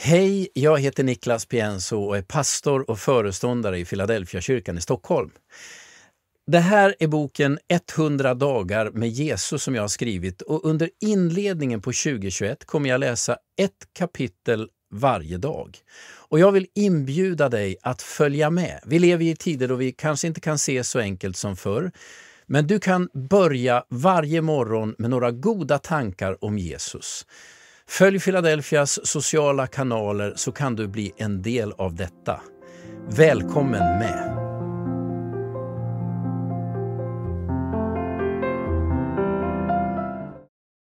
Hej, jag heter Niklas Pienso och är pastor och föreståndare i Philadelphia kyrkan i Stockholm. Det här är boken 100 dagar med Jesus som jag har skrivit och under inledningen på 2021 kommer jag läsa ett kapitel varje dag. Och jag vill inbjuda dig att följa med. Vi lever i tider då vi kanske inte kan se så enkelt som förr. Men du kan börja varje morgon med några goda tankar om Jesus. Följ Philadelphias sociala kanaler så kan du bli en del av detta. Välkommen med!